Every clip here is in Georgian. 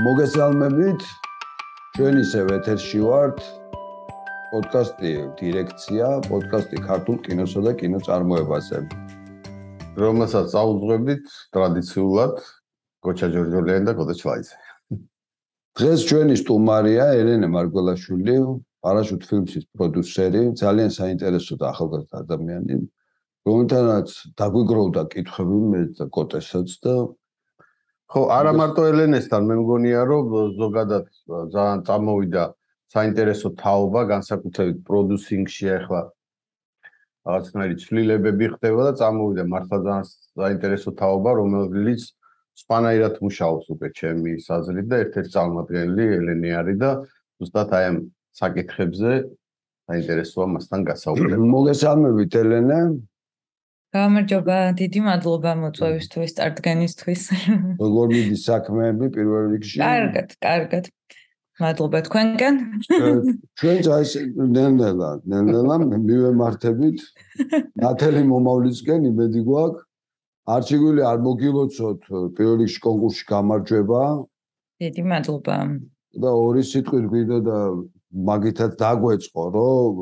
მოგესალმებით. ჩვენ ისევ ეთერში ვართ. პოდკასტი დირექცია, პოდკასტი ქართულ კინოსა და კინოწარმოებაზე. რომელსაც აუძღვებით ტრადიციულად გოჩა ჯორჯოლიანი და გოდა ჩვაიძე. დღეს ჩვენი სტუმარია ელენე მარგველაშვილი, პარაშუტ ფილმსის პროდიუსერი, ძალიან საინტერესო და ახალგაზრდა ადამიანი, რომელთანაც დაგვიგროვდა კითხვები მე და კოტესაც და ხო, არა მარტო ელენესთან, მე მგონია, რომ ზოგადად ძალიან წამოვიდა საინტერესო თაობა, განსაკუთრებით პროდიუსინგში ახლა რაღაცნაირი ცვლილებები ხდება და წამოვიდა მართლა ძალიან საინტერესო თაობა, რომელიც სპანაირად მუშაობს უკვე ჩემი საზრით და ერთ-ერთი წარმომადგენელი ელენე არის და ზუსტად აი ამ საკითხებზე საინტერესოა მასთან გასაუბრება. მოგესალმებით ელენე. გამარჯობა, დიდი მადლობა მოწვევისთვის, წარდგენისთვის. როგორ მიდის საქმეები პირველ რიგში? კარგად, კარგად. მადლობა თქვენგან. ჩვენ წაის ნენელა, ნენელა მივემართებით. ნათელი მომავლისკენ იმედი გვაქვს. არჩიგვილი არ მოგილოცოთ პირველ რიგში კონკურსში გამარჯვება. დიდი მადლობა. და ორი სიტყვით გვინდა და მაგითაც დაგვეწყო, რომ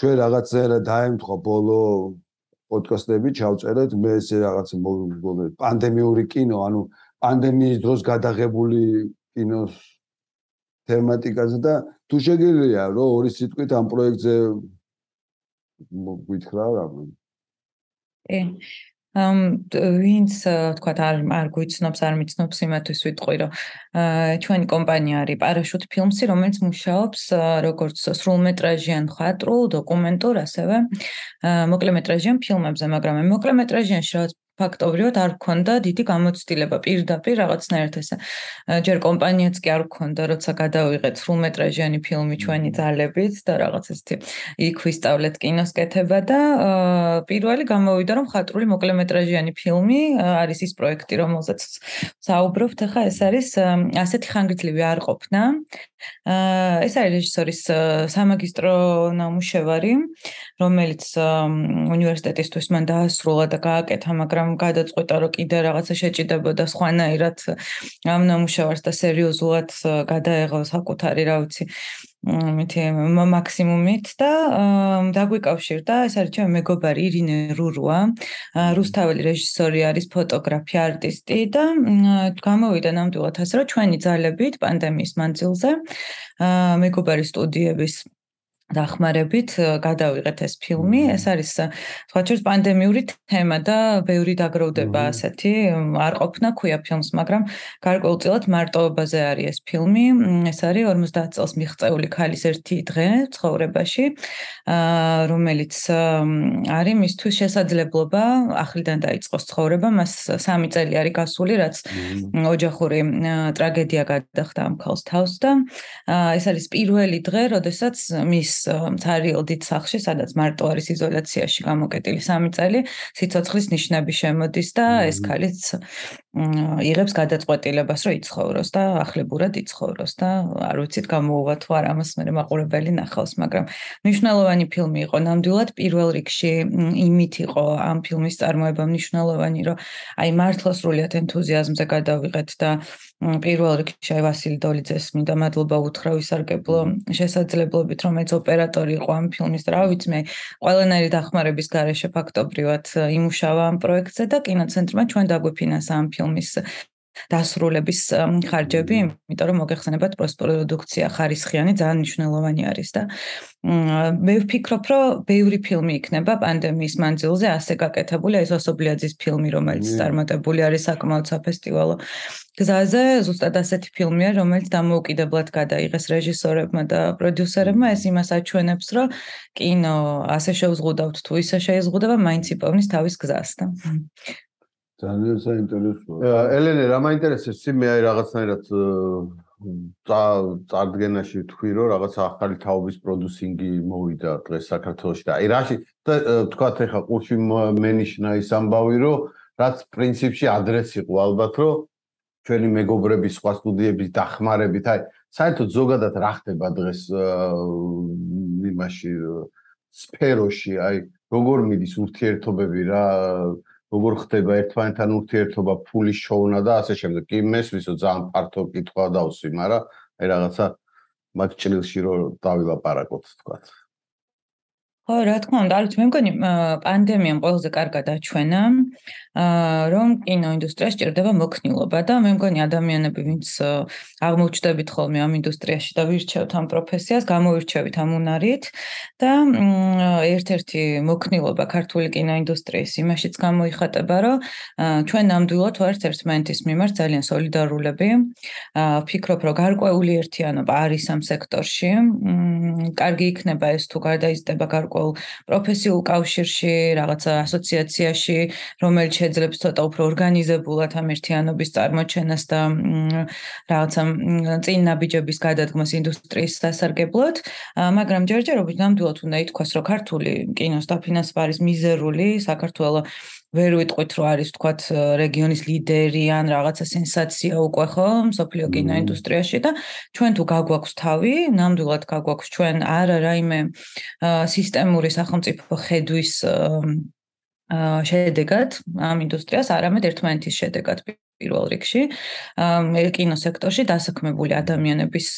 ჩვენ რაღაცა დაემთხო ბოლო პოდკასტები ჩავწერეთ, მე ესე რაღაც მგონი პანდემიური კინო, ანუ პანდემიის დროს გადაღებული კინოს თემატიკაზე და თუ შეგიძლია რომ ორი სიტყვით ამ პროექტზე გითხრა რა. კი. ვინც თქვა არ არ გვიცნობს არ მიცნობს იმათვის ვიტყვი რომ ჩვენი კომპანია არის პარაშუტ ფილმსი რომელიც მუშაობს როგორც სრულმეტრაჟიან ხატრულ დოკუმენტურ ასევე მოკლემეტრაჟიან ფილმებზე მაგრამ მოკლემეტრაჟიანში რაღაც ფაქტობრივად არ გქონდა დიდი გამოცდილება პირდაპირ რაღაცნაირად ესე ჯერ კომპანიაც კი არ გქონდა როცა გადავიღეთ სრულმეტრაჟიანი ფილმი ჩვენი ძალებით და რაღაც ესეთი იქ ვისწავლეთ კინოს კეთება და პირველი გამოვიდა რომ ხატრული მოკლემეტრაჟიანი ფილმი არის ის პროექტი რომელზეც საუბრობთ. ახლა ეს არის ასეთი ხანგრძლივი არ ყოფნა ეს არის რეჟისორის სამაგისტრო ნამუშევარი რომელიც უნივერსიტეტისთვის მან დაასრულა და გააკეთა მაგრამ გადაწყვეტა რომ კიდე რაღაცა შეჭიდებოდა სხვანაირად ამ ნამუშევარს და სერიოზულად გადაეღო საკუთარი რა ვიცი მითი მაქსიმუმით და დაგვიკავშირდა ეს არის ჩემი მეგობარი ირინე რურუა. რუსთაველი რეჟისორი არის ფოტოგრაფი არტისტი და გამოვიდა ნამდვილად ასე რომ ჩვენი ძალებით პანდემიის მანძილზე მეგობარი სტუდიების დახმარებით გადავიღეთ ეს ფილმი. ეს არის თქვა შეიძლება პანდემიური თემა და ბევრი დაგროვდება ასეთი. არ ყოფნა ქვია ფილმს, მაგრამ გარკვეულწილად მარტოობაზე არის ეს ფილმი. ეს არის 50 წელს მიღწეული ქალის ერთი დღე ცხოვრებაში, რომელიც არის მისთვის შესაძლებლობა ახლიდან დაიწყოს ცხოვრება. მას 3 წელი არის გასული, რაც ოჯახური ტრაგედია გადახდა ამ ქალს თავს და ეს არის პირველი დღე, როდესაც მის მცარიელ დიდ სახში, სადაც მარტო არის იზოლაციაში გამოკეტილი 3 წელი, სიცოცხლის ნიშნები შემოდის და ეს ქალიც იღებს გადაწყვეტილებას, რომ იცხოვროს და ახლებურად იცხოვროს და არ ვიცით გამოუვა თუ არა ამას მე მაყურებელი ნახავს, მაგრამ მნიშვნელოვანი ფილმი იყო. ნამდვილად პირველ რიგში იმით იყო ამ ფილმის წარმოება მნიშვნელოვანი, რომ აი მართლა სრულიად ენთუზიაზმზე გადავიღეთ და პირველ რიგში აი ვასილი დოლიძეს მინდა მადლობა უთხრა ვისარგებლო შესაძლებლობით რომელიც ოპერატორი იყო ამ ფილმის რა ვიცი მე ყველანაირი დახმარების გარეშე ფაქტობრივად იმუშავა ამ პროექტზე და კინოცენტრმა ჩვენ დაგვიფინანსა ამ ფილმის დასრულების ხარჯები, იმიტომ რომ მოგეხსენებათ პოსტპროდუქცია ხარისხიანი ძალიან მნიშვნელოვანი არის და მე ვფიქრობ, რომ ბევრი ფილმი იქნება პანდემიის მანძილზე ასე გაკეთებული, ეს ოსობლიაძის ფილმი, რომელიც წარმატებული არის საკმაოდ საფესტივალო გზაზე, ზუსტად ასეთი ფილმია, რომელიც დამოუკიდებლად გადაიღეს რეჟისორებმა და პროდიუსერებმა, ეს იმას აჩვენებს, რომ კინო ასე შეუზღუდავთ თუ ისე შეიზღუდება, მაინც იპოვნის თავის გზას და ძალიან საინტერესოა. ელენე, რა მაინტერესებს მე აი რაღაცნაირად წარდგენაში თქვი რომ რაღაც ახალი თაობის პროდიუსინგი მოვიდა დღეს საქართველოში და აი რაში თქვათ ეხა ყურში მენიშნა ის ამბავი რომ რაც პრინციპში ადრეს იყო ალბათ რომ ჩვენი მეგობრების სხვა სტუდიების დახმარებით აი საერთოდ ზოგადად რა ხდება დღეს იმაში სფეროში აი როგორ მიდის ურთიერთობები რა როგორ ხდება ერთმანეთთან ურთიერთობა, ფულის შოვნა და ასე შემდეგ. კი მესვისო ძალიან ფართო კითხვა დავსვი, მაგრამ აი რაღაცა მაგ ჭრილში რო დავილაპარაკოთ, თქვა. ხო, რა თქმა უნდა, არც მე მგონი პანდემიამ ყველაზე კარგად აჩვენა, რომ კინოინდუსტრია სჭირდება მოქნილობა და მე მგონი ადამიანები, ვინც აღმოჩნდებით ხოლმე ამ ინდუსტრიაში და ვირჩევთ ამ პროფესიას, გამოვირჩევით ამ უნარით და ერთ-ერთი მოქნილობა ქართული კინოინდუსტრიის იმაშიც გამოიხატება, რომ ჩვენ ნამდვილად ვართ ერთმანეთის მიმართ ძალიან სოლიდარულები. ვფიქრობ, რომ გარკვეული ერთიანობა არის ამ სექტორში. კარგი იქნება ეს თუ გარდაიზრდება გარკვეული გარკვეულ პროფესიულ კავშირში, რაღაცა ასოციაციაში, რომელიც შეძლებს ცოტა უფრო ორგანიზებულად ამ ერთიანობის წარმოჩენას და რაღაცა წინ ნაბიჯების გადადგმას ინდუსტრიის სასარგებლოდ, მაგრამ ჯერჯერობით ნამდვილად უნდა ითქვას, რომ ქართული კინოს დაფინანსება არის მიზერული, საქართველოს ვერ ვიტყვით რომ არის თქვათ რეგიონის ლიდერი ან რაღაცა სენსაცია უკვე ხო სოფლიო კინოინდუსტრიაში და ჩვენ თუ გაგვაქვს თავი, ნამდვილად გაგვაქვს ჩვენ არა რაიმე სისტემური სახელმწიფო ხედვის შედეგად ამ ინდუსტრიას, არამედ ერთმანეთის შედეგად პირველ რიგში კინო სექტორში დასაქმებული ადამიანების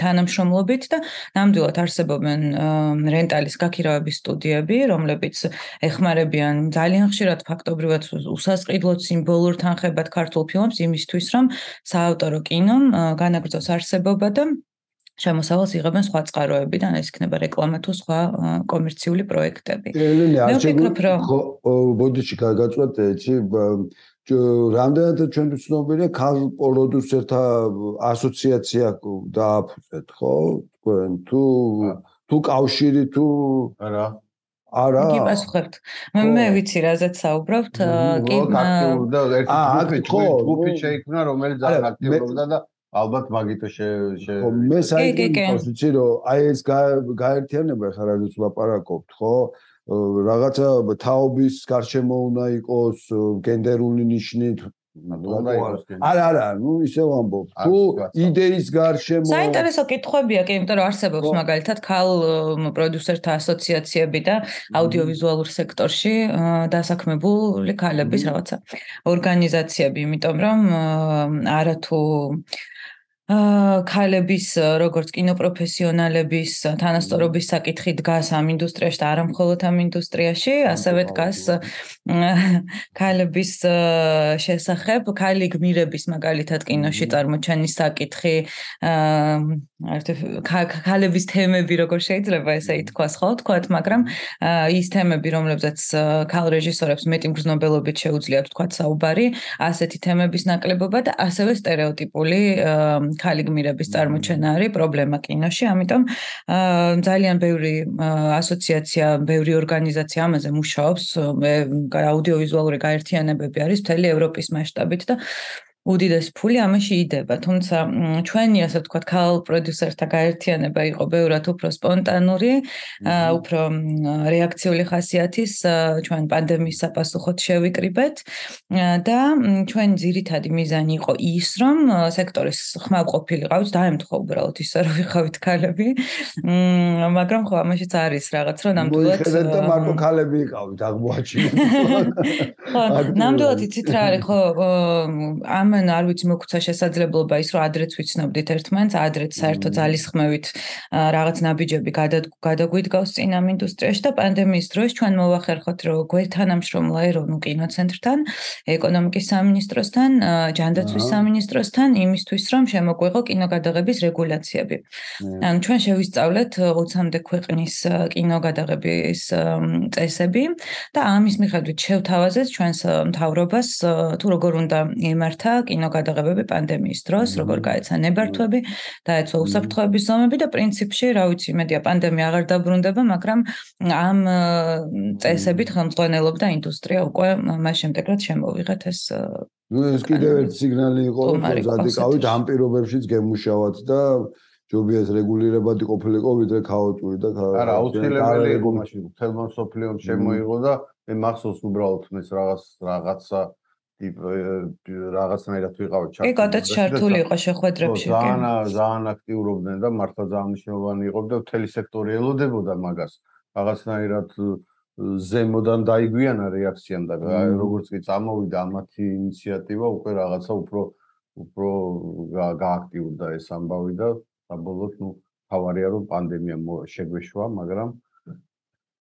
თანამშრომლობით და ნამდვილად არსებობენ რენტალის გაქირავების სტუდიები, რომლებიც ეხმარებიან ძალიან ხშირად ფაქტობრივად უსასყიდლოდ სიმბოლურ თანხებად ქართულ ფილმებს იმისთვის, რომ საავტორო კინომ განაგრძოს არსებობა და შემოსავალს იღებენ სხვა წყაროებიდან, ეს იქნება რეკლამა თუ სხვა კომერციული პროექტები. მე ვფიქრობ, რომ ბოდიში გაგაწვეთ, იცი, რამდენად ჩვენ ვცნობილია ქალ პროდიუსერთა ასოციაცია დააფუძეთ, ხო? თქვენ თუ თუ კავშირი თუ არა? არა კი პასუხებთ მე მე ვიცი რაზეც საუბრობთ კი აქტიურობდა ერთი ჯგუფი შეიქმნა რომელიც ძალიან აქტიურობდა და ალბათ მაგითო შე მე საერთოდ ვიცი რომ აი ეს გაერთიანება ხარ რაზეც ვაპარაკობთ ხო რაღაცა თაობის გარშემო უნდა იყოს გენდერული ნიშნით. არა არა ნუ ისე ვამბობ. თუ იდეის გარშემო საინტერესო კითხვებია კი იმიტომ რომ არსებობს მაგალითად ქალ პროდიუსერთა ასოციაციები და აუდიოვიზუალურ სექტორში დასაქმებული ქალების რაღაცა ორგანიზაციები. იმიტომ რომ არა თუ ქალების როგორც კინოპროფესიონალების თანასწორობის საკითხი დგას ამ ინდუსტრიაში და არა მხოლოდ ამ ინდუსტრიაში, ასევე დგას ქალების შესახებ, ქალი გმირების მაგალითად კინოში წარმოჩენის საკითხი, ქალების თემები როგორ შეიძლება ესე ითქვას, ხო, თქვათ, მაგრამ ის თემები, რომლებზეც ქალ რეჟისორებს მეტი მგრძნობელობით შეუძლიათ თქვათ საუბარი, ასეთი თემების ნაკლებობა და ასევე სტერეოტიპული ქალი გმირების წარმოჩენა არის პრობლემა კინოში, ამიტომ ძალიან ბევრი ასოციაცია, ბევრი ორგანიზაცია ამაზე მუშაობს, აუდიოვიზუალური გაერთიანებები არის მთელი ევროპის მასშტაბით და უდიდეს ფული ამაში იდება, თუმცა ჩვენი ასე ვთქვათ, ქალ პროდიუსერთა გაერთიანება იყო ბევრად უფრო სპონტანური, უფრო რეაქციული ხასიათის, ჩვენ პანდემიის საფასუხოდ შევიკრიბეთ და ჩვენ ძირითადი მიზანი იყო ის, რომ სექტორის ხმაყოფილიყავით, დაემთხვა უბრალოდ ის, რომ ვიხავით ქალები. მაგრამ ხო, ამაშიც არის რაღაც, რომ ნამდვილად მოიხედეთ და მარტო ქალები იყავით, აღმოაჩინეთ. ხო, ნამდვილად იცით რა არის, ხო, ამ ამან არ ვიცი მოგცა შესაძლებლობა ის რომ ადრეც ვიცნობდით ერთმანეთს ადრეც საერთო ძალისხმევით რაღაც ნაბიჯები გადაგვიდგავს წინ ამ ინდუსტრიაში და პანდემიის დროს ჩვენ მოვახერხოთ რომ გვეთანამშრომლა ეროვნულ კინოცენტრთან ეკონომიკის სამინისტროსთან ჯანდაცვის სამინისტროსთან იმისთვის რომ შემოგვეღო კინოგადაღების რეგულაციები. ანუ ჩვენ შევისწავლეთ 20-მდე ქვეყნის კინოგადაღების წესები და ამის მიხედვით შევთავაზეთ ჩვენს მთავრობას თუ როგორ უნდა ემართა კინოგადაღებები პანდემიის დროს, როგორ გაეცა ნებართვები, დაეცვა უსაფრთხოების ზომები და პრინციპში, რა ვიცი, მედია პანდემია აღარ დაბრუნდება, მაგრამ ამ წესებით ხელმძღვანელობდა ინდუსტრია უკვე მას შემდეგ რაც შემოვიღეთ ეს ნუ ეს კიდევ ერთი სიგნალი იყო, რომ ზადიკავით ამ პირობებშიც გემუშავათ და ჯობია ეს რეგულირებადი ყოფილიყო ვიდრე ქაოტური და არა აუცილებელი იყო მაშინ. თელმონ სოფლიონ შემოიღო და მე მახსოვს უბრალოდ ეს რაღაც რაღაცა რაღაცნაირად ვიყავ ჩართული. კი, გადაც ჩართული იყო შეხვედრებში. ძალიან ძალიან აქტიურობდნენ და მართლა ძალიან მნიშვნელოვანი იყო და მთელი სექტორი ელოდებოდა მაგას. რაღაცნაირად ზემოდან დაიგვიანა რეაქციამ და როგორც კი წამოვიდა ამათი ინიციატივა უკვე რაღაცა უფრო უფრო გააქტიურდა ეს ამბავი და საბოლოოდ ნუ თავარია რომ პანდემია შეგვეშვა მაგრამ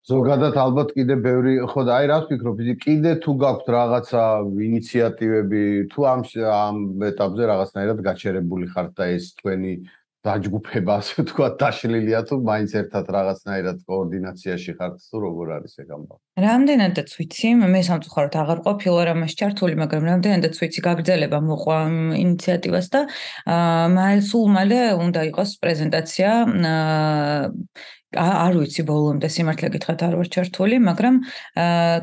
ზოგადად ალბათ კიდე ბევრი ხო და აი რას ვფიქრობ ისე კიდე თუ გაქვთ რაღაცა ინიციატივები თუ ამ ამ ეტაპზე რაღაცნაირად გაჩერებული ხართ და ეს თქვენი დაჯგუფება ასე თქვა დაშლილია თუ მაინც ერთად რაღაცნაირად კოორდინაციაში ხართ თუ როგორ არის ეგ ამბავი? რამდენადაც ვიცი მე სამწუხაროდ აღარ ყოფილი ვარ ამაში ჩართული მაგრამ რამდენადაც ვიცი გაგრძელება მოყვა ინიციატივას და აა სულ მალე უნდა იყოს პრეზენტაცია არ ვიცი ბოლომდე სიმართლე გითხრათ არ ვარ ჩართული, მაგრამ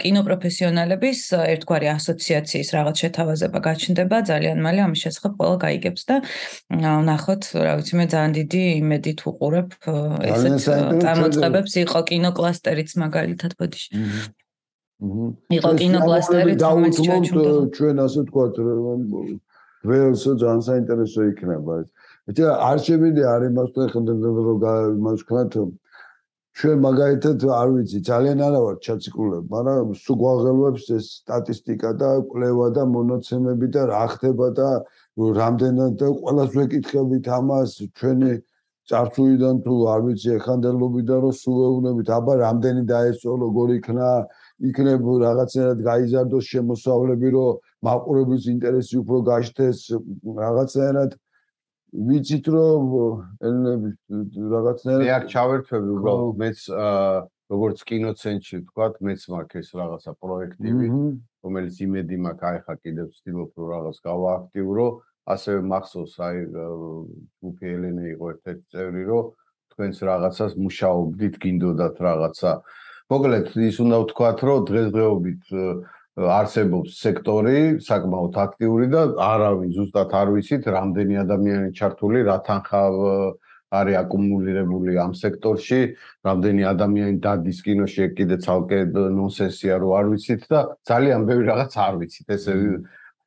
კინოპროფესიონალების ერთგვარი ასოციაციის რაღაც შეთავაზება გაჩნდება ძალიან მალე ამის შესახებ ყველა გაიგებს და ნახოთ, რა ვიცი მე ძალიან დიდი იმედით უყურებ ესეთ წამოწყებებს. იყო კინოკლასტერიც მაგალითად ბოდიში. იყო კინოკლასტერიც რომელიც ჩვენ ჩვენ ასე ვთქვათ ველს ძალიან საინტერესო იქნება ეს. ეტა არ შემიძლია არ იმას ხდება რომ იმას ვქნათ ჩვენ მაგალითად არ ვიცი ძალიან არა ვარ ჩაციკულებ, მაგრამ სულ გვაღელვებს ეს სტატისტიკა და კვლევა და მონაცემები და რა ხდება და რამდენად და ყველას ვეკითხებით ამას ჩვენი წარსულიდან თუ არ ვიცი ეხანდელობიდან რომ სულ ეუბნებით აბა რამდენი დაესწრო როგორ იქნა იქნებ რაღაცნაირად გაიზარდოს შემოსავლები რომ მაყურებლის ინტერესი უფრო გაშთეს რაღაცნაირად ვიცით რომ ელენების რაღაცნაირად მე არ ჩავერთვები უბრალოდ მეც როგორც კინოცენტრში ვთქვათ მეც მაქვს ეს რაღაცა პროექტივი რომელიც იმედი მაქვს აი ხა კიდევ ვცდილობ რომ რაღაც გავააქტიურო ასევე მახსოვს აი ჯუფი ელენე იყო ერთ-ერთი წევრი რომ თქვენს რაღაცას მუშაობდით გინდოდათ რაღაცა. მოკლედ ის უნდა ვთქვათ რომ დღესდღეობით არსებობს სექტორი საკმაოდ აქტიური და არავინ ზუსტად არ ვიცით რამდენი ადამიანი ჩართული რა თანხა არის აკუმულირებული ამ სექტორში რამდენი ადამიანი დადის კინოში კიდე ცალკე ნონსენსია რო არ ვიცით და ძალიან ბევრი რაღაც არ ვიცით. ესე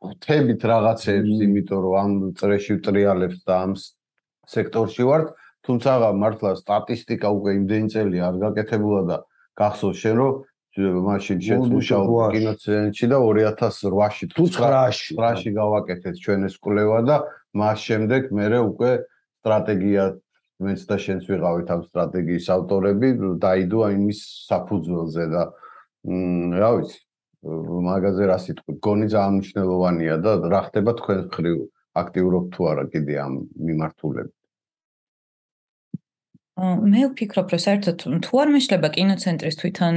ხვთებით რაღაცებს იმიტომ რომ ამ წრეში ვტრიალებს და ამ სექტორში ვართ თუმცა მართლა სტატისტიკა უკვე იმდენი წელი არ გაკეთებულა და გახსოვს შენ რომ მაშინ შეწმუშავ კინოცენტრში და 2008-ში თუ 9-ში 9-ში გავაკეთეთ ჩვენ ეს კვლევა და მას შემდეგ მე უკვე სტრატეგია მეც და შენც ვიყავით ამ სტრატეგიის ავტორები დაიდო იმის საფუძველზე და რა ვიცი მაგაზე რა სიტყვი. გონი ძალიან მნიშვნელოვანია და რა ხდება თქვენ ხრივ? აქტიურობ თუ არა კიდე ამ მიმართულებით მე ვფიქრობ, რომ საერთოდ თუ არ მეშლება კინოცენტრის თვითონ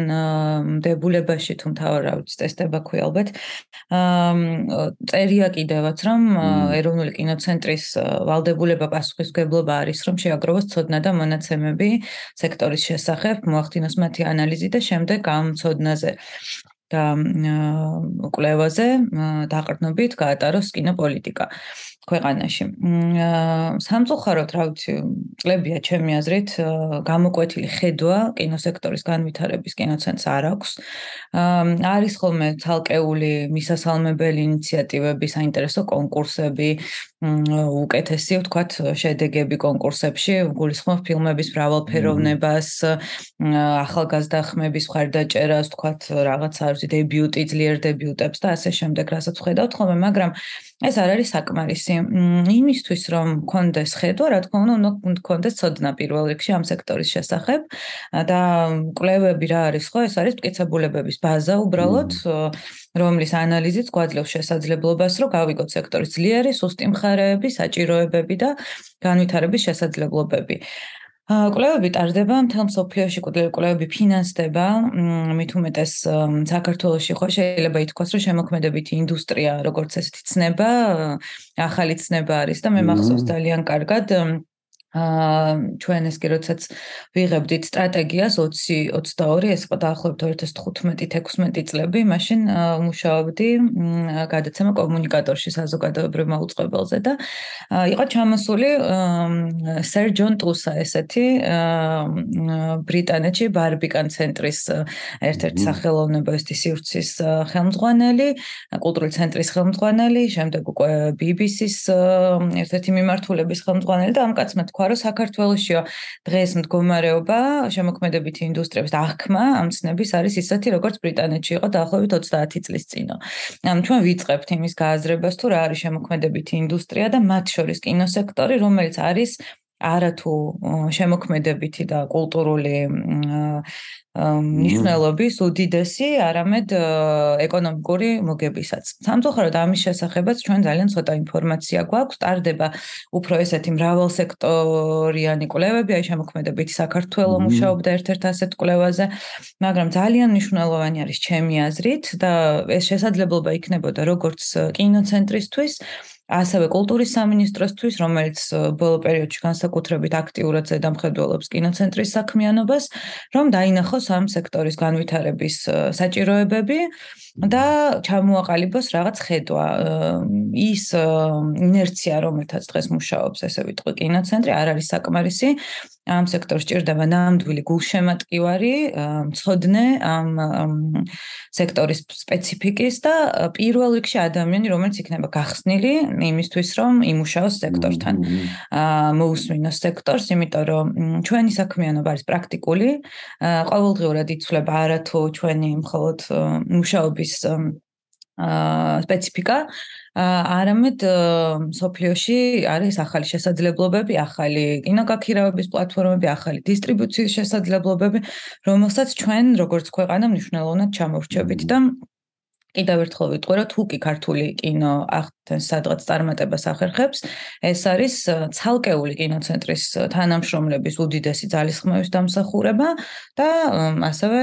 დებულებაში თუ მთავარ რა ვიცი ტესტება ქვია ალბათ. აა წერია კიდევაც რომ ეროვნული კინოცენტრის ვალდებულება პასუხისგებლობა არის რომ შეაგროვოს ცოდნა და მონაცემები სექტორის შესახებ, მოახდინოს მათი ანალიზი და შემდეგ ამ ცოდნაზე და კვლევაზე დაყრდნობით გაატაროს კინოპოლიტიკა. ქვეყანაში. სამწუხაროდ, რა ვიცი, წლებია ჩემი აზრით, გამოკვეთილი ხედვა კინოსექტორის განვითარების კინოცენტრს არ აქვს. არის ხოლმე ცალკეული მისასალმებელი ინიციატივები, საინტერესო კონკურსები, უკეთესი, ვთქვათ, შედეგები კონკურსებში, გულისხმობ ფილმების მრავალფეროვნებას, ახალგაზრდა ხმების მხარდაჭერას, ვთქვათ, რაღაც არ ვიცი, დებიუტი, ძლიერ დებიუტებს და ასე შემდეგ, რასაც ვხედავთ ხოლმე, მაგრამ ეს არ არის საკმარისი. იმისთვის რომ კონდეს ხედვა, რა თქმა უნდა, უნდა კონდეს ცოდნა პირველ რიგში ამ სექტორის შესახებ და კვლევები რა არის ხო? ეს არის მტკიცებულებების ბაზა უბრალოდ, რომლის ანალიზით გვაძლევს შესაძლებლობას, რომ გავიგოთ სექტორის ძლიერი, სუსტი მხარეები, საჭიროებები და განვითარების შესაძლებლობები. კვლევები ტარდება მთელ მსოფლიოში, კვლევები ფინანსდება, მით უმეტეს საქართველოში ხო შეიძლება ითქვას, რომ შემოქმედებითი ინდუსტრია როგორც ესეთი ცნება, ახალი ცნება არის და მე მახსოვს ძალიან კარგად აა ჩვენ ეს კი როდესაც ვიღებდით სტრატეგიას 20-22 ეს დაახლოებით 2015-16 წლები, მაშინ მუშაობდი გადაცემა კომუნიკატორში საზოგადოებრივ მოუწყებელზე და იყო ჩამოსული სერ ჯონ ტუსა ესეთი ბრიტანეთში ბარბიკან ცენტრის ერთ-ერთი სახელოვნებო სივრცის ხელმძღვანელი, კულტურული ცენტრის ხელმძღვანელი, შემდეგ უკვე BBC-ს ერთ-ერთი მიმართულების ხელმძღვანელი და ამ კაცმა თქვა, რომ საქართველოსიო დღეს მდგომარეობა შემოქმედებითი ინდუსტრიების აღქმა ამ ცნების არის ისეთი, როგორც ბრიტანეთში იყო დაახლოებით 30 წლის წინ. ანუ ჩვენ ვიწყებთ იმის გააზრებას, თუ რა არის შემოქმედებითი ინდუსტრია და მათ შორის კინოსექტორი, რომელიც არის არათუ შემოქმედებითი და კულტურული ნიშნულობის უდიდესი, არამედ ეკონომიკური მოგებისაც. სამწუხაროდ ამის შესახებაც ჩვენ ძალიან ცოტა ინფორმაცია გვაქვს. ტარდება უფრო ესეთი მრავალსექტორიანი კვლევები, აი შემოქმედებითი საქართველოს მუშაობდა ერთ-ერთ ასეთ კვლევაზე, მაგრამ ძალიან მნიშვნელოვანი არის ჩემი აზრით და ეს შესაძლებლობა იქნებოდა როგორც კინოცენტრისთვის ასევე კულტურის სამინისტროსთვის, რომელიც ბოლო პერიოდში განსაკუთრებით აქტიურად ზედამხედველობს კინოცენტრის საქმიანობას, რომ დაინახოს ამ სექტორის განვითარების საჭიროებები და ჩამოაყალიბოს რაღაც ხედვა. ის ინერცია, რომელთაც დღეს მუშაობს, ესე ვიტყვი, კინოცენტრი არ არის საკმარისი. ამ სექტორს ჭირდება ნამდვილი გულშემატკივარი, მწოდნე ამ სექტორის სპეციფიკის და პირველ რიგში ადამიანი, რომელიც იქნება გახსნილი იმისთვის, რომ იმუშაოს სექტორთან. აა მოусმინოს სექტორს, იმიტომ რომ ჩვენი საქმიანობა არის პრაქტიკული. ყოველდღიურად იცვლება არათუ ჩვენი მხოლოდ მუშაობის აა სპეციფიკა არამედ სოფლიოში არის ახალი შესაძლებლობები, ახალი კინოგაქირავების პლატფორმები, ახალი დისტრიბუციის შესაძლებლობები, რომელსაც ჩვენ როგორც ქვეყანა მნიშვნელოვნად ჩამოვრჩებით და კიდევ ერთხელ ვიტყვი, რომ თუ კი ქართული კინო ახდენს სადღაც წარმატებას ახერხებს, ეს არის ცალკეული კინოცენტრის თანამშრომლების უდიდესი ძალისხმევის დამსახურება და ასევე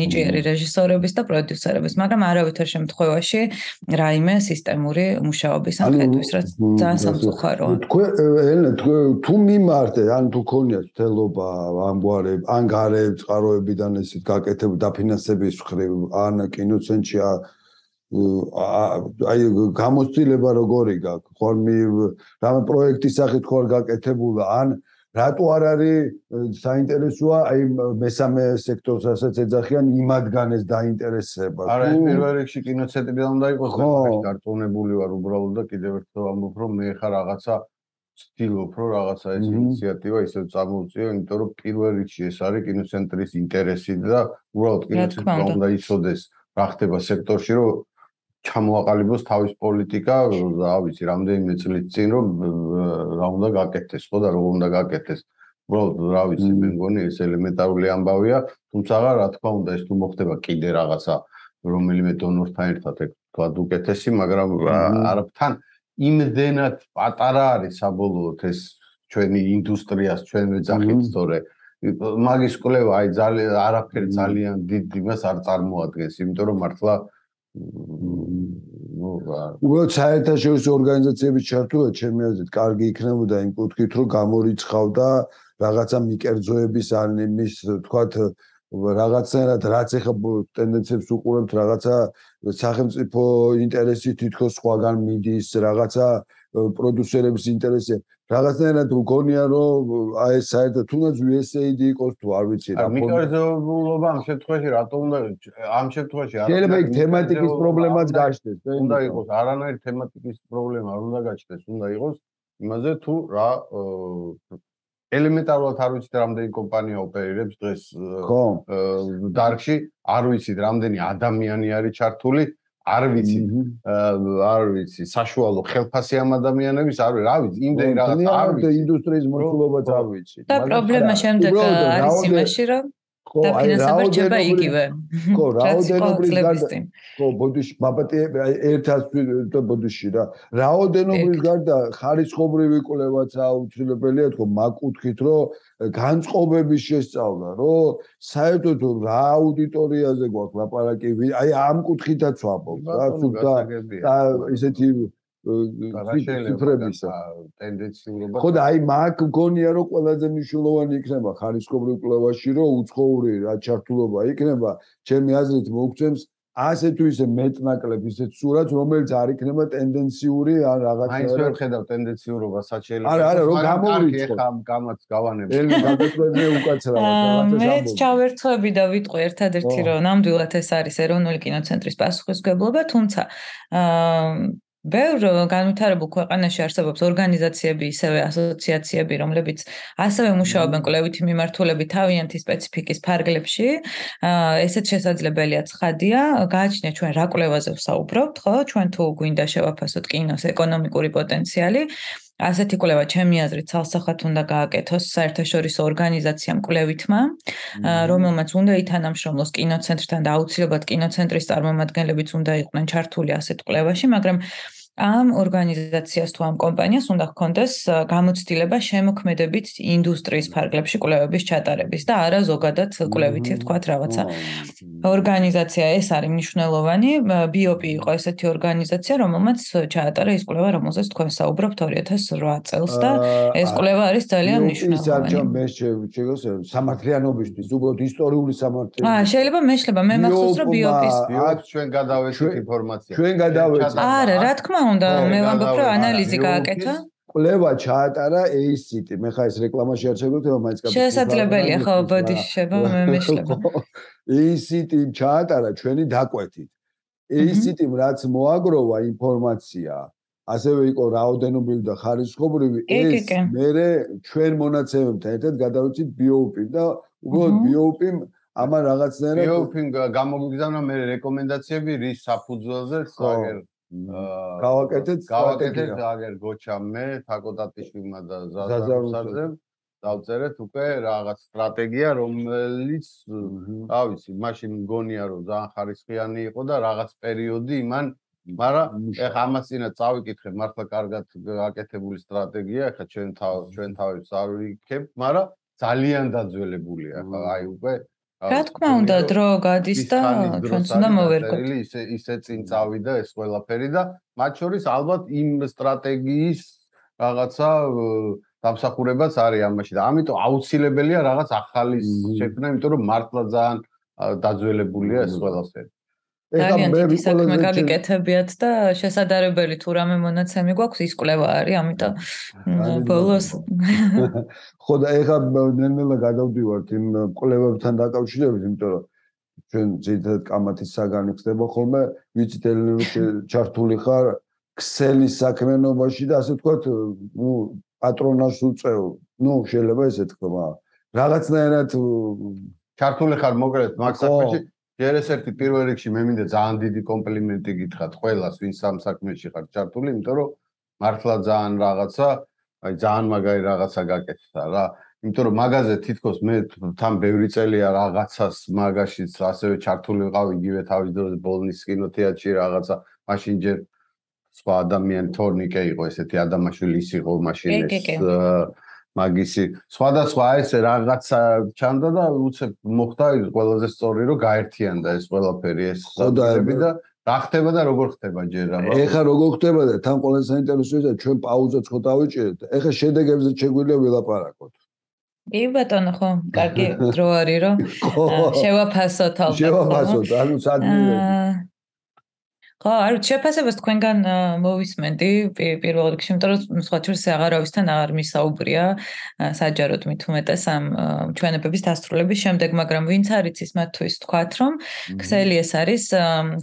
ნიჭიერი რეჟისორების და პროდიუსერების, მაგრამ არავითარ შემთხვევაში რაიმე სისტემური მუშაობის ამხედვის, რაც ძალიან სამწუხაროა. თქვენ თუ მიმართე, ან თუ ქონიათ თელობა ამგვარებ, ან გარეთ წყაროებიდან ესეთ გაკეთებ დაფინანსების ხრივ, ან კინოცენტრში აი გამოცდილება როგორი გაქვს? ხოლმე რამე პროექტის სახით ხო არ გაკეთებულა? ან რატო არ არის საინტერესოა? აი მესამე სექტორს რასაც ეძახიან იმადგან ეს დაინტერესება? არა ეს პირველ რიგში კინოცენტრიდან უნდა იყოს გარტონებული ვარ უბრალოდ და კიდევ ერთხელ ამბობ რომ მე ხარ რაღაცა ვცდილობ რომ რაღაცა ეს ინიციატივა ისევ წარმოვწიო იმიტომ რომ პირველ რიგში ეს არის კინოცენტრის ინტერესი და უბრალოდ კინოცენტრმა უნდა იცოდეს რა ხდება სექტორში რომ ჩამოაყალიბოს თავის პოლიტიკა, რა ვიცი, რამდენიმე წლის წინ რომ რა უნდა გაკეთდეს, ხო და როგორ უნდა გაკეთდეს. უბრალოდ რა ვიცი, მე მგონი ეს ელემენტარული ამბავია, თუმცა რა თქმა უნდა ეს თუ მოხდება კიდე რაღაცა რომელიმე დონორთან ერთად ეგ თქვა უკეთესი, მაგრამ არაფთან იმდენად პატარა არის საბოლოოდ ეს ჩვენი ინდუსტრიას, ჩვენ მეძახით, თორე მაგის კვლევა აი ძალიან არაფერი ძალიან დიდ იმას არ წარმოადგენს, იმიტომ რომ მართლა უბრალოდ საერთაშორისო ორგანიზაციების ჩართულობა ჩემი აზრით კარგი იქნებოდა იმ კუთხით რომ გამორიცხავდა რაღაცა მიკერძოების ან იმის თქვათ რაღაცნაირად რაც ეხა ტენდენციებს უყურებთ რაღაცა სახელმწიფო ინტერესი თითქოს სხვაგან მიდის რაღაცა პროდიუსერების ინტერესი. რაღაცნაირად მგონია რომ აი საერთოდ თუნდაც USAID იყოს თუ არ ვიცი რა მიკროზოულობა ამ შემთხვევაში რატო უნდა ამ შემთხვევაში არ შეიძლება იქ თემატიკის პრობლემაც გაჩნდეს უნდა იყოს არანაირი თემატიკის პრობლემა არ უნდა გაჩნდეს უნდა იყოს იმაზე თუ რა ელემენტარულად არ ვიცით რამდენი კომპანია ოპერირებს დღეს ხო. დარგში არ ვიცით რამდენი ადამიანი არის ჩართული არ ვიცი არ ვიცი საშუალო ხელფასი ამ ადამიანების არ ვიცი რა ვიცი იმდენი რაღაც არ ვიცი. ინდუსტრიის მოცულობაც არ ვიცი. და პრობლემა შემდეგ არის იმაში რომ და ფინანსება იგივე. ხო, რაოდენობის გარდა. ხო, ბოდიში, ბაბატი ერთად და ბოდიში რა. რაოდენობის გარდა ხარისხობრივი კვლევაც აუცილებელია თქო, მაგკუთხით, რომ განწყობების შესწავლა, რომ საერთოდ რა აუდიტორიაზე გვაქვს ლაპარაკი, აი ამ კუთხითაც ვაბობ, რა თუნდა და ისეთი ციფრებისა ტენდენციურობა ხო და აი მაგ გონია რომ ყველაზე მნიშვნელოვანი იქნება ხარისხობრივ კვლევაში რომ უცხოური რა ჩართულობა იქნება. ჩემი აზრით მოგცემს ასე თუ ისე მეტნაკლებ ისეთ სურათს რომელიც არ იქნება ტენდენციური ან რაღაცა აი ეს ვერ ხედავ ტენდენციურობა საჩელი არა არა რომ გამოვრიცხო ხა გამაც გავანებ ელი გადაწყვეტე უკაცრავად რაღაცა მეც ჩავერცხები და ვიტყვი ერთადერთი რომ ნამდვილად ეს არის ეროვნული კინოცენტრის პასუხისგებლობა თუმცა აა ბევრ განვითარებულ ქვეყანაში არსებობს ორგანიზაციები, ისევე ასოციაციები, რომლებიც ასევე მუშაობენ კვლევითი მიმართულებით თავიანთი სპეციფიკის ფარგლებში. ესეც შესაძლებელია ცხადია, გააჩნია ჩვენ რა კვლევაზე ვსაუბრობთ, ხო? ჩვენ თუ გვინდა შევაფასოთ კინოს ეკონომიკური პოტენციალი, ასეთი კვლევა ჩემი აზრით ცალსახად უნდა გააკეთოს საერთაშორისო ორგანიზაციამ კვლევითმა, რომელმაც უნდა ითანამშრომლოს კინოცენტრთან და აუცილებლად კინოცენტრის წარმომადგენლებიც უნდა იყვნენ ჩართული ასეთ კვლევაში, მაგრამ ამ ორგანიზაციას თუ ამ კომპანიას უნდა ჰქონდეს გამოცდილება შემოქმედებით ინდუსტრიის ფარგლებში კვლევების ჩატარების და არა ზოგადად კვლევითი ვთქვათ რაღაცა. ორგანიზაცია ეს არის მნიშვნელოვანი ბიოპი იყო ესეთი ორგანიზაცია რომელმაც ჩაატარა ის კვლევა რომელზეც თქვენ საუბრობთ 2008 წელს და ეს კვლევა არის ძალიან მნიშვნელოვანი. ის არჩა მე შეგოსე სამართლიანობისთვის უბრალოდ ისტორიული სამართლიანი აა შეიძლება მე შეიძლება მე მახსოვს რომ ბიოპის ბიოპს ჩვენ გადავეცით ინფორმაცია. ჩვენ გადავეცით არა რა თქმა უნდა მე ვამბობ რომ ანალიზი გააკეთა. კვლევა ჩაატარა ACT მე ხა ეს რეკლამაში არ შეგვიძლია მაინც კაცი შესაძლებელია ხო ბოდიშება მე მეშლება ACT ჩაატარა ჩვენი დაკვეთით. ACT-მ რაც მოაგროვა ინფორმაცია ასევე იყო რაოდენობრივი და ხარისხობრივი ეს მე ჩვენ მონაცემებთან ერთად გადავიცით BOP-ი და უბრალოდ BOP-მ ამან რაღაცნაირად BOP-მ გამოგვიგზავნა მე რეკომენდაციები რის საფუძველზე საგერ გავაკეთეთ გავაკეთეთ აგერ გოჩა მე თაკოტატიშვილმა და ზაზარუსაძე დავწერეთ უკვე რაღაც სტრატეგია რომელიც რა ვიცი მაშინ მგონია რომ ძალიან ხარისხიანი იყო და რაღაც პერიოდი იმან მაგრამ ეხა ამას წინა წავიკითხე მართლა კარგად გაკეთებული სტრატეგია ეხა ჩვენ თავ ჩვენ თავებს არ ვიქებ მაგრამ ძალიან დაძველებულია ხა აი უკვე რა თქმა უნდა დრო გადის და ჩვენც უნდა მოვერგოთ. ისე ისე წინ წავიდა ეს ყველაფერი და მათ შორის ალბათ იმ სტრატეგიის რაღაცა დამსახურებაც არის ამაში და ამიტომ აუცილებელია რაღაც ახალი შექმნა იმიტომ რომ მართლა ძალიან დაძველებულია ეს ყველაფერი ძალიან დიდი საქმე გაგიკეთებიათ და შესაძლებელი თუ რამე მონაცემი გვაქვს ის კვლევა არის ამიტომ ბოლოს. ხო და ეხლა ნელ-ნელა გადავდივართ იმ კვლევებთან დაკავშირებით იმიტომ რომ ჩვენ ძირითადად კამათის საგანი ხდება ხოლმე ვიცით ელენე ჩართული ხარ ქსელის საქმიანობაში და ასე ვთქვათ ნუ პატრონას უწევ. ნუ შეიძლება ესე თქვა რაღაცნაირად ჩართული ხარ მოკლედ მაგ საქმეში ჯერ ეს ერთი პირველ რიგში მე მინდა ძალიან დიდი კომპლიმენტი გითხრათ ყველას, ვინც ამ საქმეში ხარ ჩართული, იმიტომ რომ მართლა ძალიან რაღაცა, აი ძალიან მაგარი რაღაცა გაკეთდა რა. იმიტომ რომ მაგაზე თითქოს მე თან ბევრი წელია რაღაცას მაგაშიც ასევე ჩართული ვიყავ იგივე თავის დროზე ბოლნის კინოთეატრში რაღაცა, მაშინ ჯერ სხვა ადამიანი თორნიკე იყო ესეთი ადამიანშვილი ის იყო მაშინ ეს მაგისი. სხვადასხვა ეს რაღაცა ჩანდა და უცებ მოხდა ის ყველაზე სწორი რომ გაერთიანდა ეს ყველაფერი ეს საუბარი და რა ხდება და როგორ ხდება ჯერ აბა ეხა როგორ ხდება და თან ყველაზე საინტერესოა და ჩვენ პაუზა ხო დავიჭერეთ ეხა შედეგებზე შეგვიძლია ვილაპარაკოთ. კი ბატონო ხო კარგი დრო არის რომ შევაფასოთ ალბათ შევაფასოთ ანუ სადმე ხო, არ შეფასებას თქვენგან მოვისმენდი პირველ რიგში, იმიტომ რომ სხვა ჩვენს აღარავისთან აღარ მისაუბრია საჯაროდ მით უმეტეს ამ ჩვენებების დასრულების შემდეგ, მაგრამ ვინც არის ის მათთვის თქვათ, რომ ქსელი ეს არის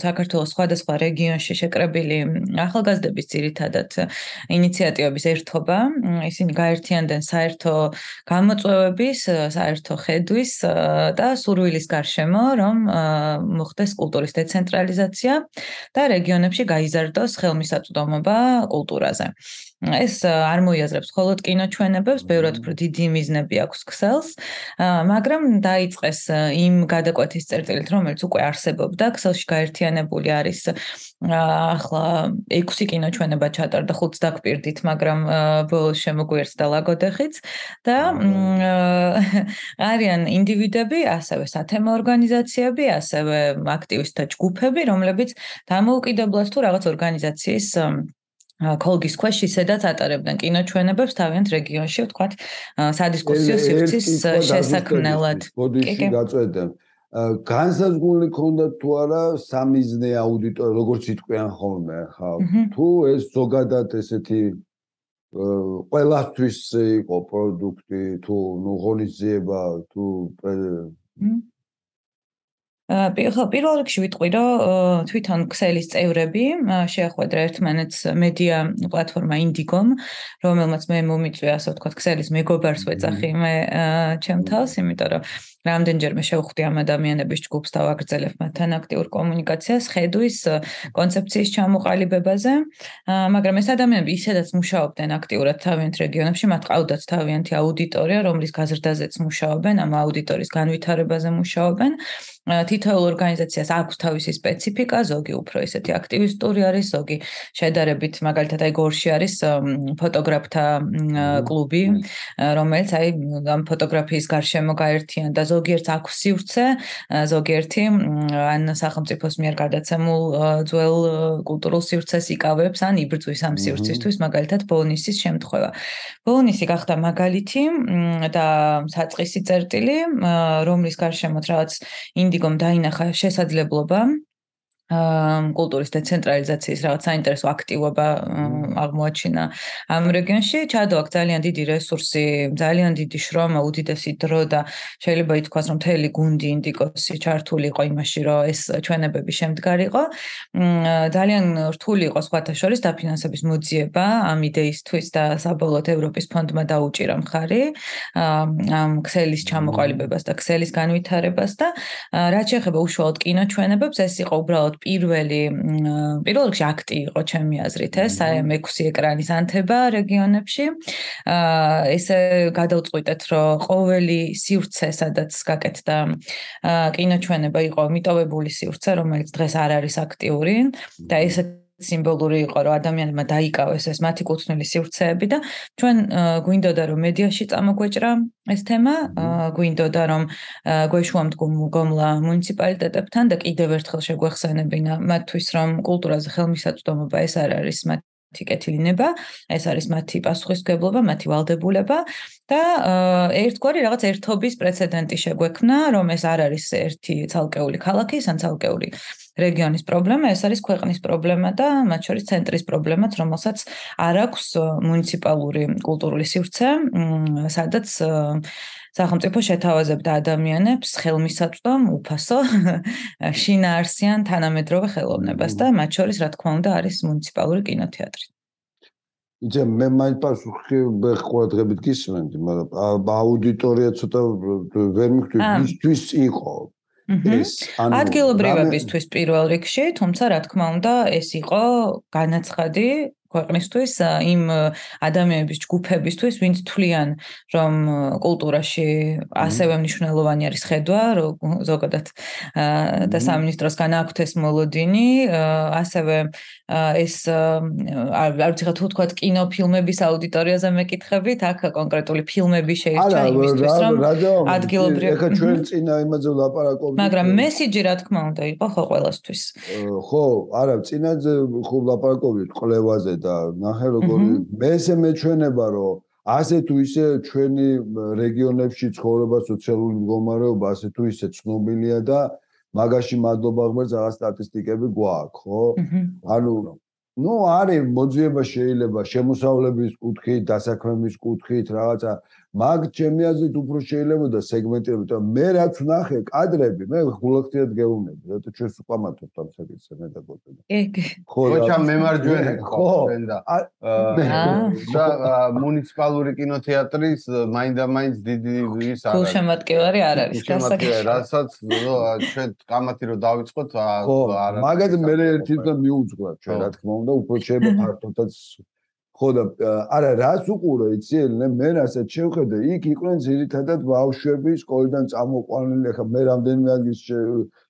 საქართველოს სხვადასხვა რეგიონში შეკრებილი ახალგაზრდების ძირითადად ინიციატივების ერთობა. ისინი გაერთიანდნენ საერთო გამოწვევების, საერთო ხედვის და სურვილის გარშემო, რომ მოხდეს კულტურის დეცენტრალიზაცია და რეგიონებში გაიზარდოს ხელმისაწვდომობა კულტურაზე. ეს არ მოიაზრებს. მხოლოდ კინოჩვენებებს, ბევრად უფრო დიდი მიზნები აქვს ქსელს, მაგრამ დაიწყეს იმ გადაკვეთის წერტილით, რომელიც უკვე არსებობდა, ქსელში გაერთიანებული არის ახლა 6 კინოჩვენება ჩატარდა, 5 დაგპირდით, მაგრამ ბოლოს შემოგვიერთდა ლაგოდეხიც. და არიან ინდივიდები, ასევე სათემო ორგანიზაციები, ასევე აქტივისტთა ჯგუფები, რომლებიც დამოუკიდებლად თუ რაღაც ორგანიზაციის კოლგის ქვეშ ისედაც ატარებდნენ. კინოჩვენებებს თავიანთ რეგიონში, ვთქვათ, სადისკუსიო სივრცის შესაქმნელად. ბოდიში გაწვედნენ. განსაზღვრული ქონდა თუ არა სამიზნე აუდიტორი, როგორც იტყვიან ხოლმე, ხა, თუ ეს ზოგადად ესეთი ყველასთვის იყო პროდუქტი, თუ ნუ ღონისძიება, თუ ხო, პირველ რიგში ვიტყვი, რომ თვითონ ქსელის წევრები შეახვედრა ერთმანეთს მედია პლატფორმა Indigo-მ, რომელმაც მე მომიწვია, ასე ვთქვათ, ქსელის მეგობარს ვეძახი მე ჩემთავს, იმიტომ რომ რამდენჯერმე შევხვდი ამ ადამიანების ჯგუფს და ვაგრძელებ მათთან აქტიურ კომუნიკაციას, ხედვის კონცეფციის ჩამოყალიბებაზე, მაგრამ ეს ადამიანები ისედაც მუშაობდნენ აქტიურად თავიანთ რეგიონებში, მათ ყავდათ თავიანთი აუდიტორია, რომლის გაზრდაზეც მუშაობენ, ამ აუდიტორიის განვითარებაზე მუშაობენ. თითოეულ ორგანიზაციას აქვს თავისი სპეციფიკა, ზოგი უფრო ისეთი აქტივისტური არის, ზოგი შედარებით მაგალითად აი გორში არის ფოტოგრაფთა კლუბი, რომელიც აი ამ ფოტოგრაფიის გარშემო გაერთიანდა ზოგიერთ აქვს სივრცე, ზოგიერთი ან სახელმწიფოს მიერ გადაცემულ ძველ კულტურულ სივრცეს იკავებს, ან იბრძვის ამ სივრცისთვის, მაგალითად ბონისის შემთხვევა. ბონისი გახდა მაგალითი და საწყისი წერტილი, რომლის გარშემოც რაღაც ინდი ინდიგომ დაინახა შესაძლებლობა კულტურის დეცენტრალიზაციის რაღაც საინტერესო აქტივობა აღმოაჩინა ამ რეგიონში. ჩადო აქ ძალიან დიდი რესურსი, ძალიან დიდი შრომა, უდიდესი დრო და შეიძლება ითქვას, რომ მთელი გუნდი ინდიკოსი ჩართული იყო იმაში, რომ ეს ჩვენებები შემდგარიყო. ძალიან რთული იყო სხვათა შორის დაფინანსების მოძიება ამ იდეისთვის და საბოლოოდ ევროპის ფონდმა დაუჭირა მხარი ამ ქსელის ჩამოყალიბებას და ქსელის განვითარებას და რაც შეეხება უშუალოდ კინოჩვენებებს, ეს იყო უბრალოდ პირველი პირველ რიგში აქტი იყო ჩემი აზრით ეს აი მექვსი ეკრანის ანთება რეგიონებში. აა ესე გადავწყვიტეთ რომ ყოველი სივრცე სადაც გაკეთდა კინოჩვენება იყო მიტოვებული სივრცე რომელიც დღეს არ არის აქტიური. და ესე სიმბოლური იყო რომ ადამიანებმა დაიკავეს ეს მათი კუთვნილი სივრცეები და ჩვენ გვინდოდა რომ მედიაში წამოგვეჭრა ეს თემა გვინდოდა რომ გვეშუამ გომლა მუნიციპალიტეტებთან და კიდევ ერთხელ შეგვეხსენებინა მათთვის რომ კულტურაზე ხელმისაწვდომობა ეს არ არის მათ თიკეთლინება, ეს არის მათი პასუხისგებლობა, მათი ვალდებულება და ერთგვარი რაღაც ერთობის პრეცედენტი შეგვექმნა, რომ ეს არ არის ერთი ცალკეული ქალაქი, ან ცალკეული რეგიონის პრობლემა, ეს არის ქვეყნის პრობლემა და მათ შორის ცენტრის პრობლემაც, რომელსაც არ აქვს მუნიციპალური კულტურული სივრცე, სადაც სახელმწიფო შეთავაზებდა ადამიანებს ხელმისაწვდომ უფასო შინაარსიან თანამედროვე ხელოვნებას და მათ შორის რა თქმა უნდა არის მუნიციპალური კინოთეატრი. იცი მე მაინც ყურადღებით გისმენდი, მაგრამ აუდიტორია ცოტა ვერ მივხვდი, ვისთვის იყო. ეს ანუ ადგილობრივებისთვის პირველ რიგში, თუმცა რა თქმა უნდა ეს იყო განაცხადი ქვეყნისთვის იმ ადამიანების ჯგუფებისთვის, ვინც თვლიან, რომ კულტურაში ასევე მნიშვნელოვანი არის ხედვა, რომ ზოგადად და სამინისტროს განაქვთ ეს მოლოდინი, ასევე ეს არ ვიცი რა თუ თქვა კინოფილმების აუდიტორიაზე მეკითხებით, აქ კონკრეტული ფილმები შეირჩა იმისთვის, რომ ადგილობრივი ეხა ჩვენ წინა იმაზე ვლაპარაკობთ. მაგრამ მესიჯი რა თქმა უნდა იყო ხო ყველასთვის. ხო, არა, წინაზე ხო ვლაპარაკობთ ყლევაზე და ნახე როგორი მესე მეჩვენება რომ ასე თუ ისე ჩვენი რეგიონებში ცხოვრება სოციალური მდგომარეობა ასე თუ ისე ცნობილია და მაგაში მადლობა ღმერთს რაღაც სტატისტიკები გვაქვს ხო? ანუ ну არის მოძიება შეიძლება შემოსავლების კუთხით, დასაქმების კუთხით, რაღაცა მაგ ჩემი აზრით უფრო შეიძლება და სეგმენტები და მე რაც ვნახე კადრები, მე ხულოქციად გეუბნები, რატო ჩვენს უყამათობთ ამ საკითხს მე და გოწე. ხო, ხოჩა მემარჯვენე ხო და და მუნიციპალური კინოთეატრის მაინდა-მაინც დიდი ის არის. გულშემატკივარი არ არის გასაგებია, რასაც ჩვენ ყამათი რო დავიწყოთ არა. მაგაზე მე ერთი და მიუძღვა ჩვენ რა თქმა უნდა, უფრო შეიძლება ფართოდაც ხო და არა რას უყურე იცი მე რასაც შევხედე იქ იყვნენ ძირითადად ბავშვები სკოლიდან წამოყვანილი ხა მე რამდენიმე ადგილს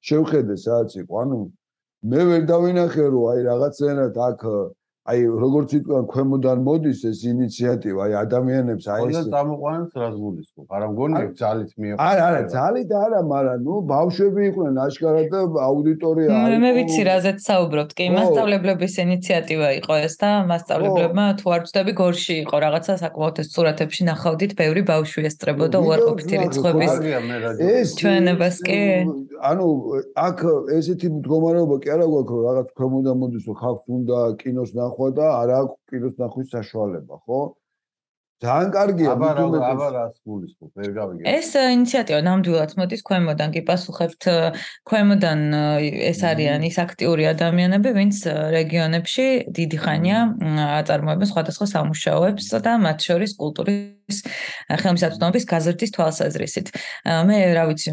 შევხედე სადაც იყო ანუ მე ვერ დავინახე რომ აი რაღაცნაირად აქ აი როგორც იტყვიან ქვემოდან მოდის ეს ინიციატივა აი ადამიანებს აი ეს წამოყვანს რას გულისხმობ არა მგონი ძალით მიიღო არა არა ძალით არა მაგრამ ნუ ბავშვები იყვნენ აშკარად და აუდიტორია არის მე ვიცი რაზეც საუბრობთ. კი მასშტაბლებლების ინიციატივა იყო ეს და მასშტაბლებლებმა თუ არ ვწდები გორში იყო რაღაცა საკმაოდ ეს სურათებში ნახავდით ბევრი ბავშვი ესწრებოდა უარყოფითი რიცხვების ეს ჩვენებას კი ანუ აქ ესეთი მდგომარეობა კი არა გვაქვს, რომ რაღაც ქვემოდან მოდის, რომ ხალხს უნდა კინოს ნახვა და არა აქვს კინოს ნახვის საშუალება, ხო? ძალიან კარგია მithumetes აბა რას გულისხმობ ვერ გავიგე. ეს ინიციატივა ნამდვილად მოდის ქვემოდან. კი პასუხებთ ქვემოდან ეს არიან ის აქტიური ადამიანები ვინც რეგიონებში დიდი ხანია აწარმოებენ სხვადასხვა სამუშაოებს და მათ შორის კულტურის მუშაობის ხელმისაწვდომობის გაზრდის თვალსაზრისით. მე რა ვიცი,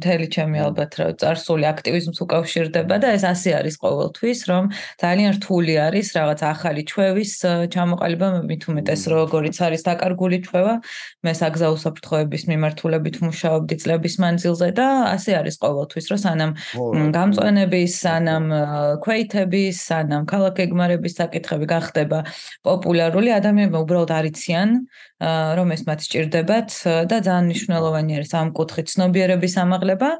მთელი ჩემი ალბათ რა წარსული აქტივიზმს უკავშირდება და ეს ასე არის ყოველთვის, რომ ძალიან რთული არის რაღაც ახალი ჩვევის ჩამოყალიბება, მით უმეტეს როგორიც არის დაკარგული ჩვევა. მე საგზაო საფრთხოების მიმართულებით ვმუშაობდი წლების მანძილზე და ასე არის ყოველთვის, რომ სანამ გამწვანების, სანამ ქვეითების, სანამ ქალაქეგმარების საკითხები გახდება პოპულარული, ადამიანებმა უბრალოდ არ იციან რომ ეს მათ სჭირდებათ და ძალიან მნიშვნელოვანი არის ამ კუთხით ცნობიერების ამაღლება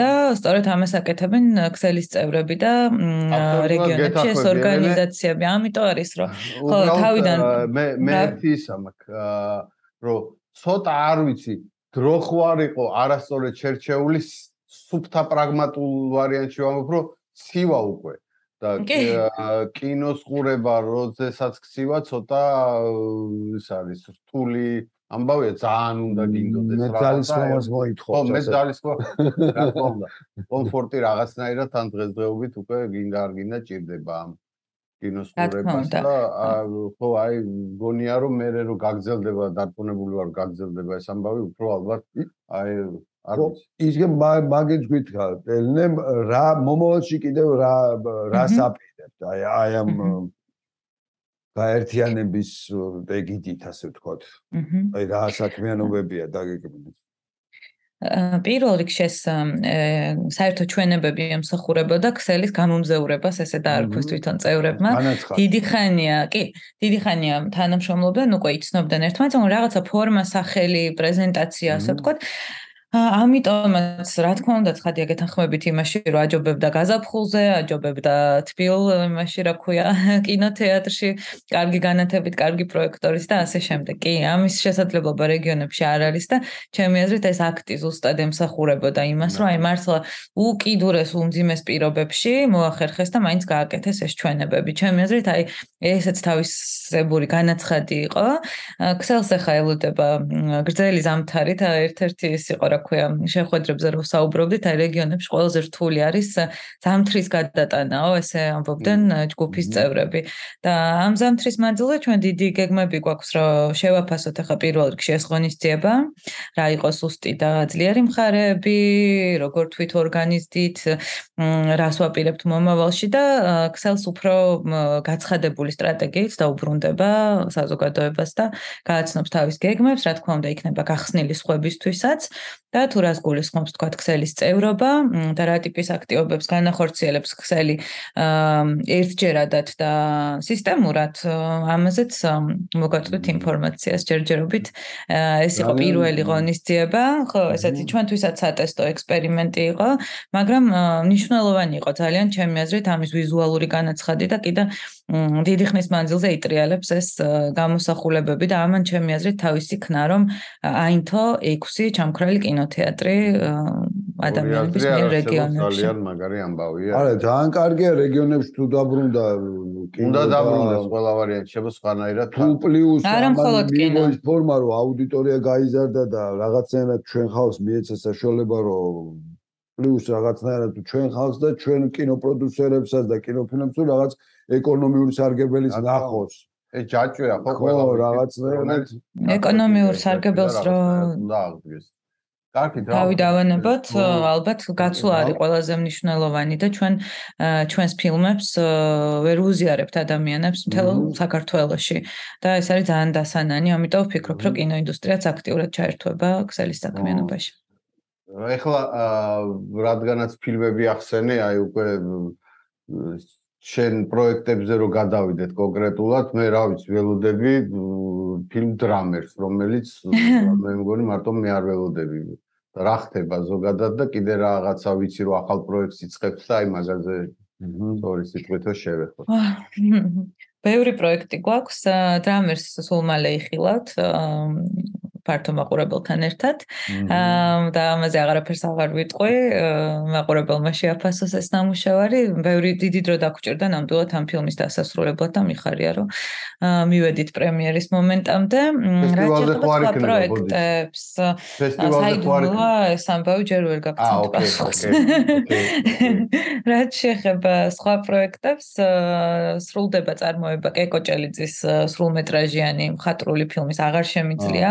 და სწორედ ამას აკეთებენ ქსელის წევრები და რეგიონებში ეს ორგანიზაციები. ამიტომ არის რომ ხო, თავიდან- მე მე ერთი ისა მაქვს აა, რომ ცოტა არ ვიცი დრო ხო არ იყო არასწორად შერჩეული სუფთა პრაგმატულ ვარიანტში ვამბობ რომ ცივა უკვე და კინოს ყურება როდესაც ცივა ცოტა ის არის რთული ამბავია ძალიან უნდა გინდოდეს მე რაღაცა, ძალისხმევას ხო მოითხოვს. მე ძალისხმევ რა თქმა უნდა კომფორტი რაღაცნაირად თან დღესდღეობით უკვე გინდა არ გინდა ჭირდება ამ კინოს ყურებას და ხო აი გონია რომ მე რო გაგზელდება დარწმუნებული ვარ გაგზელდება ეს ამბავი უფრო ალბათ აი არ ვიცი. ისე მაგ- მაგით გითხრა ელნე რა მომავალში კიდევ რა რას აპირებთ აი აი ამ გაერთიანების ეგიდით ასე ვთქვათ. აი რა საქმიანობებია დაგეგმილი პირველ რიგში ეს საერთო ჩვენებები ემსახურებოდა ქსელის გამომზეურებას, ესე დაარქვეს თვითონ წევრებმა. დიდი ხანია, კი, დიდი ხანია თანამშრომლობდნენ, უკვე იცნობდნენ ერთმანეთს, მაგრამ რაღაცა ფორმა, სახელი, პრეზენტაცია, ასე ვთქვათ. ამიტომაც, რა თქმა უნდა, ცხადია გეთანხმებით იმაში, რომ აჯობებდა გაზაფხულზე, აჯობებდა თბილ იმაში, რა ქვია, კინოთეატრში, კარგი განათებით, კარგი პროექტორით და ასე შემდეგ. კი, ამის შესაძლებლობა რეგიონებში არ არის და ჩემი აზრით ეს აქტი ზუსტად ემსახურებოდა იმას, რომ აი მართლა უკიდურეს უმძიმეს პირობებში მოახერხეს და მაინც გააკეთეს ეს ჩვენებები. ჩემი აზრით აი ესეც თავისებური განაცხადი იყო. ქსელს ახლა ელოდება გრძელი ზამთარი და ერთ-ერთი ის იყო, რა ქვია, შეხვედრებზე რო საუბრობდით, აი რეგიონებში ყველაზე რთული არის ზამთრის გადატანაო, ესე ამბობდნენ ჯგუფის წევრები. და ამ ზამთრის მანძილზე ჩვენ დიდი გეგმები გვაქვს, რომ შევაფასოთ ახლა პირველ რიგში ეს ღონისძიება, რა იყოს უსტი და ძლიერი მხარეები, როგორ თვით ორგანიზდით, რას ვაპირებთ მომავალში და ქსელს უფრო გაცხადებული სტრატეგიით დაუბრუნდება საზოგადოებას და გააცნობს თავის გეგმებს, რა თქმა უნდა, იქნება გახსნილი სხვებისთვისაც და თუ რას გულისხმობს თქვა ქსელის წევრობა და რა ტიპის აქტივობებს განახორციელებს ქსელი ერთჯერადად და სისტემურად ამაზეც მოგაწვით ინფორმაციას ჯერჯერობით. ეს იყო პირველი ღონისძიება ხო ესეთი ჩვენთვისაც სატესტო ექსპერიმენტი იყო მაგრამ მნიშვნელოვანი იყო ძალიან ჩემი აზრით ამის ვიზუალური განაცხადი და კიდე დიდი ხნის მანძილზე იტრიალებს ეს გამოსახულებები და ამან ჩემი აზრით თავისი ქნა რომ აინთო 6 ჩამქრალი კინოთეატრი ადამიანების მიერ რეგიონებში ძალიან მაგარი ამბავია არა ძალიან კარგია რეგიონებში თუ დაბრუნდა კინო უნდა და- დაბრუნდეს ყველა ვარიანტი შევა სხვანაირად თუ პლუს არა მხოლოდ კინო. ის ფორმა რომ აუდიტორია გაიზარდა და რაღაცნაირად ჩვენ ხალხს მიეცა საშუალება რომ პლუს რაღაცნაირად თუ ჩვენ ხალხს და ჩვენ კინოპროდიუსერებსაც და კინოფილმებს რაღაც ეკონომიური უნდა. ნახოს ეს ჯაჭვია ხო ხო, ყველა რაღაცნაირად ეკონომიურ სარგებელს რო უნდა აღდგეს კარგი თავი დავანებოთ, ალბათ გაცვლა არის ყველაზე მნიშვნელოვანი და ჩვენ ჩვენს ფილმებს ვერ უზიარებთ ადამიანებს მთელ საქართველოში. და ეს არის ძალიან დასანანი, ამიტომ ვფიქრობ, რომ კინოინდუსტრიაც აქტიურად ჩაერთვება ქსელის საქმიანობაში. ეხლა რადგანაც ფილმები ახსენე, აი უკვე შენ პროექტებზე რო გადავიდეთ კონკრეტულად, მე რა ვიცი, ველოდები ფილმ დრამერს, რომელიც მე მგონი მარტო მე არ ველოდები. რა ხდება ზოგადად და კიდე რაღაცა ვიცი რომ ახალ პროექტს იწყებს და აი მაგაზე სწორი სიტყვითო შევეხო. ბევრი პროექტი გვაქვს, დრამერს სულ მალე იხილავთ. ფართო მაყურებელთან ერთად. და ამაზე აღარაფერს აღარ ვიტყვი. მაყურებელმა შეაფასოს ეს ნამუშევარი. ბევრი დიდი დრო დაგჭირდა ნამდვილად ამ ფილმის დასასრულებლად და მიხარია რომ მივედით პრემიერის მომენტამდე. რა შეიძლება პროექტებს საიდუმლოა ეს ამბავი ჯერ ვერ გაგცნობ პასუხს. რაც შეეხება სხვა პროექტებს სრულდება წარმოება კეკოჭელიძის სრულმეტრაჟიანი მხატვრული ფილმის აღარ შემიძლია.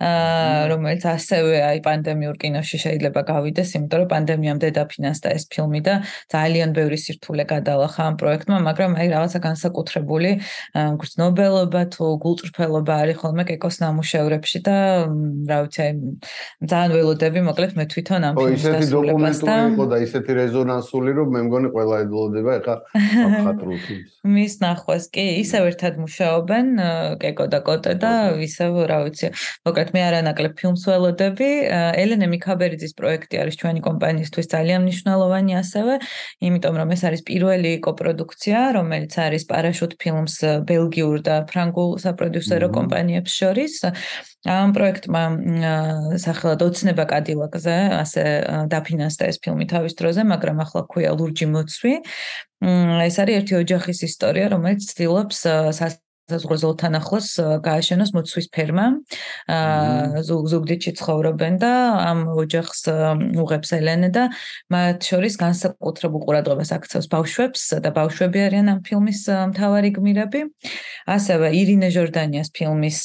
რომელიც ასევე აი პანდემიურ კინოში შეიძლება გავიდეს, იმიტომ რომ პანდემიამ დედაფინანსდა ეს ფილმი და ძალიან ბევრი სირთულე გადალახა ამ პროექტმა, მაგრამ აი რაღაცა განსაკუთრებული გრძნობელობა თუ გულწრფელობა არის ხოლმე კეკოს ნამუშევრებში და რა ვიცი აი ძალიან ველოდები, მოკლედ მე თვითონ ამ ფილმს და ისეთი დოკუმენტური იყო და ისეთი რეზონანსული რომ მე მგონი ყველა ელოდება ეხა აფხატრულ ფილმს. მის ნახვას კი ისევ ერთად მუშაობენ კეკო და კოტე და ისევ რა ვიცი მოკლედ მე არანაკლებ ფილმს ველოდები. ელენე მიქაბერიძის პროექტი არის ჩვენი კომპანიისთვის ძალიან მნიშვნელოვანი ასევე, იმიტომ რომ ეს არის პირველი კოპროდუქცია, რომელიც არის პარაშუტ ფილმს ბელგიურ და ფრანგულ საპროდიუსერო კომპანიებს შორის. ამ პროექტმა სახელად ოცნება კადილაკზე ასე დაფინანსდა ეს ფილმი თავის დროზე, მაგრამ ახლა ქვია ლურჯი მოცვი. ეს არის ერთი ოჯახის ისტორია, რომელიც ცდილობს საზღვარგარეთთან ახლოს გააშენოს მოცვის ფერმა. აა ზუგდიდში ცხოვრობენ და ამ ოჯახს უღებს ელენე და მათ შორის განსაკუთრებულ ყურადღებას აქცევს ბავშვებს და ბავშვები არიან ამ ფილმის მთავარი გმირები. ასევე ირინე ჟორდანიას ფილმის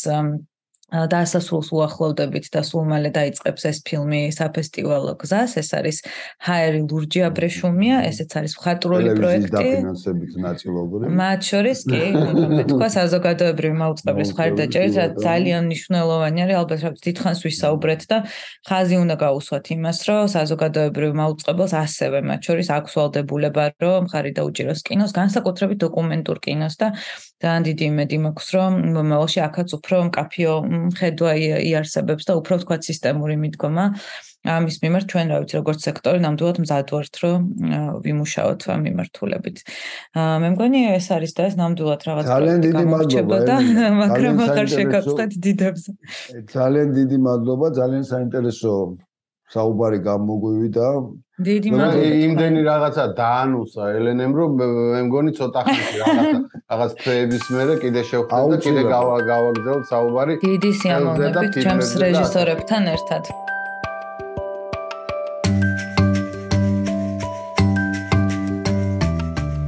დასასრულს უახლოვდებით და სულ მალე დაიწყებს ეს ფილმი საფესტივალო გზას. ეს არის ჰაერი ლურჯი აბრეშუმია, ესეც არის მხატვრული პროექტი. დაფინანსებით ნაწილობრივ. მათ შორის კი, მე თქვა საზოგადოებრივი მაუწყებლის მხარდაჭერით, რაც ძალიან მნიშვნელოვანი არის, ალბათ რა დიდხანს ვისაუბრეთ და ხაზი უნდა გაუსვათ იმას, რომ საზოგადოებრივ მაუწყებელს ასევე მათ შორის აქვს ვალდებულება, რომ მხარი დაუჭიროს კინოს, განსაკუთრებით დოკუმენტურ კინოს და ძალიან დიდი იმედი მაქვს, რომ მომავალში აქაც უფრო მკაფიო ხედვა იარსებებს და უფრო თქვა სისტემური მიდგომა ამის მიმართ ჩვენ რა ვიცი როგორც სექტორი ნამდვილად მზად ვართ რომ ვიმუშაოთ ამ მიმართულებით. მე მგონი ეს არის და ეს ნამდვილად რაღაც ძალიან დიდი მადლობა მაგრამ ახალ შეგაწყეთ დიდებზე. ძალიან დიდი მადლობა ძალიან საინტერესო საუბარი გამოგვივიდა დიდი მადლობა. იმდენი რაღაცა დაანუსა ელენემ რომ მე მგონი ცოტა ხანი რაღაცა რაღაც ფრეების მერე კიდე შევხვდეთ და კიდე გავაგზავნოთ საუბარი. დიდი სიამოვნებით ჩემს რეჟისორებთან ერთად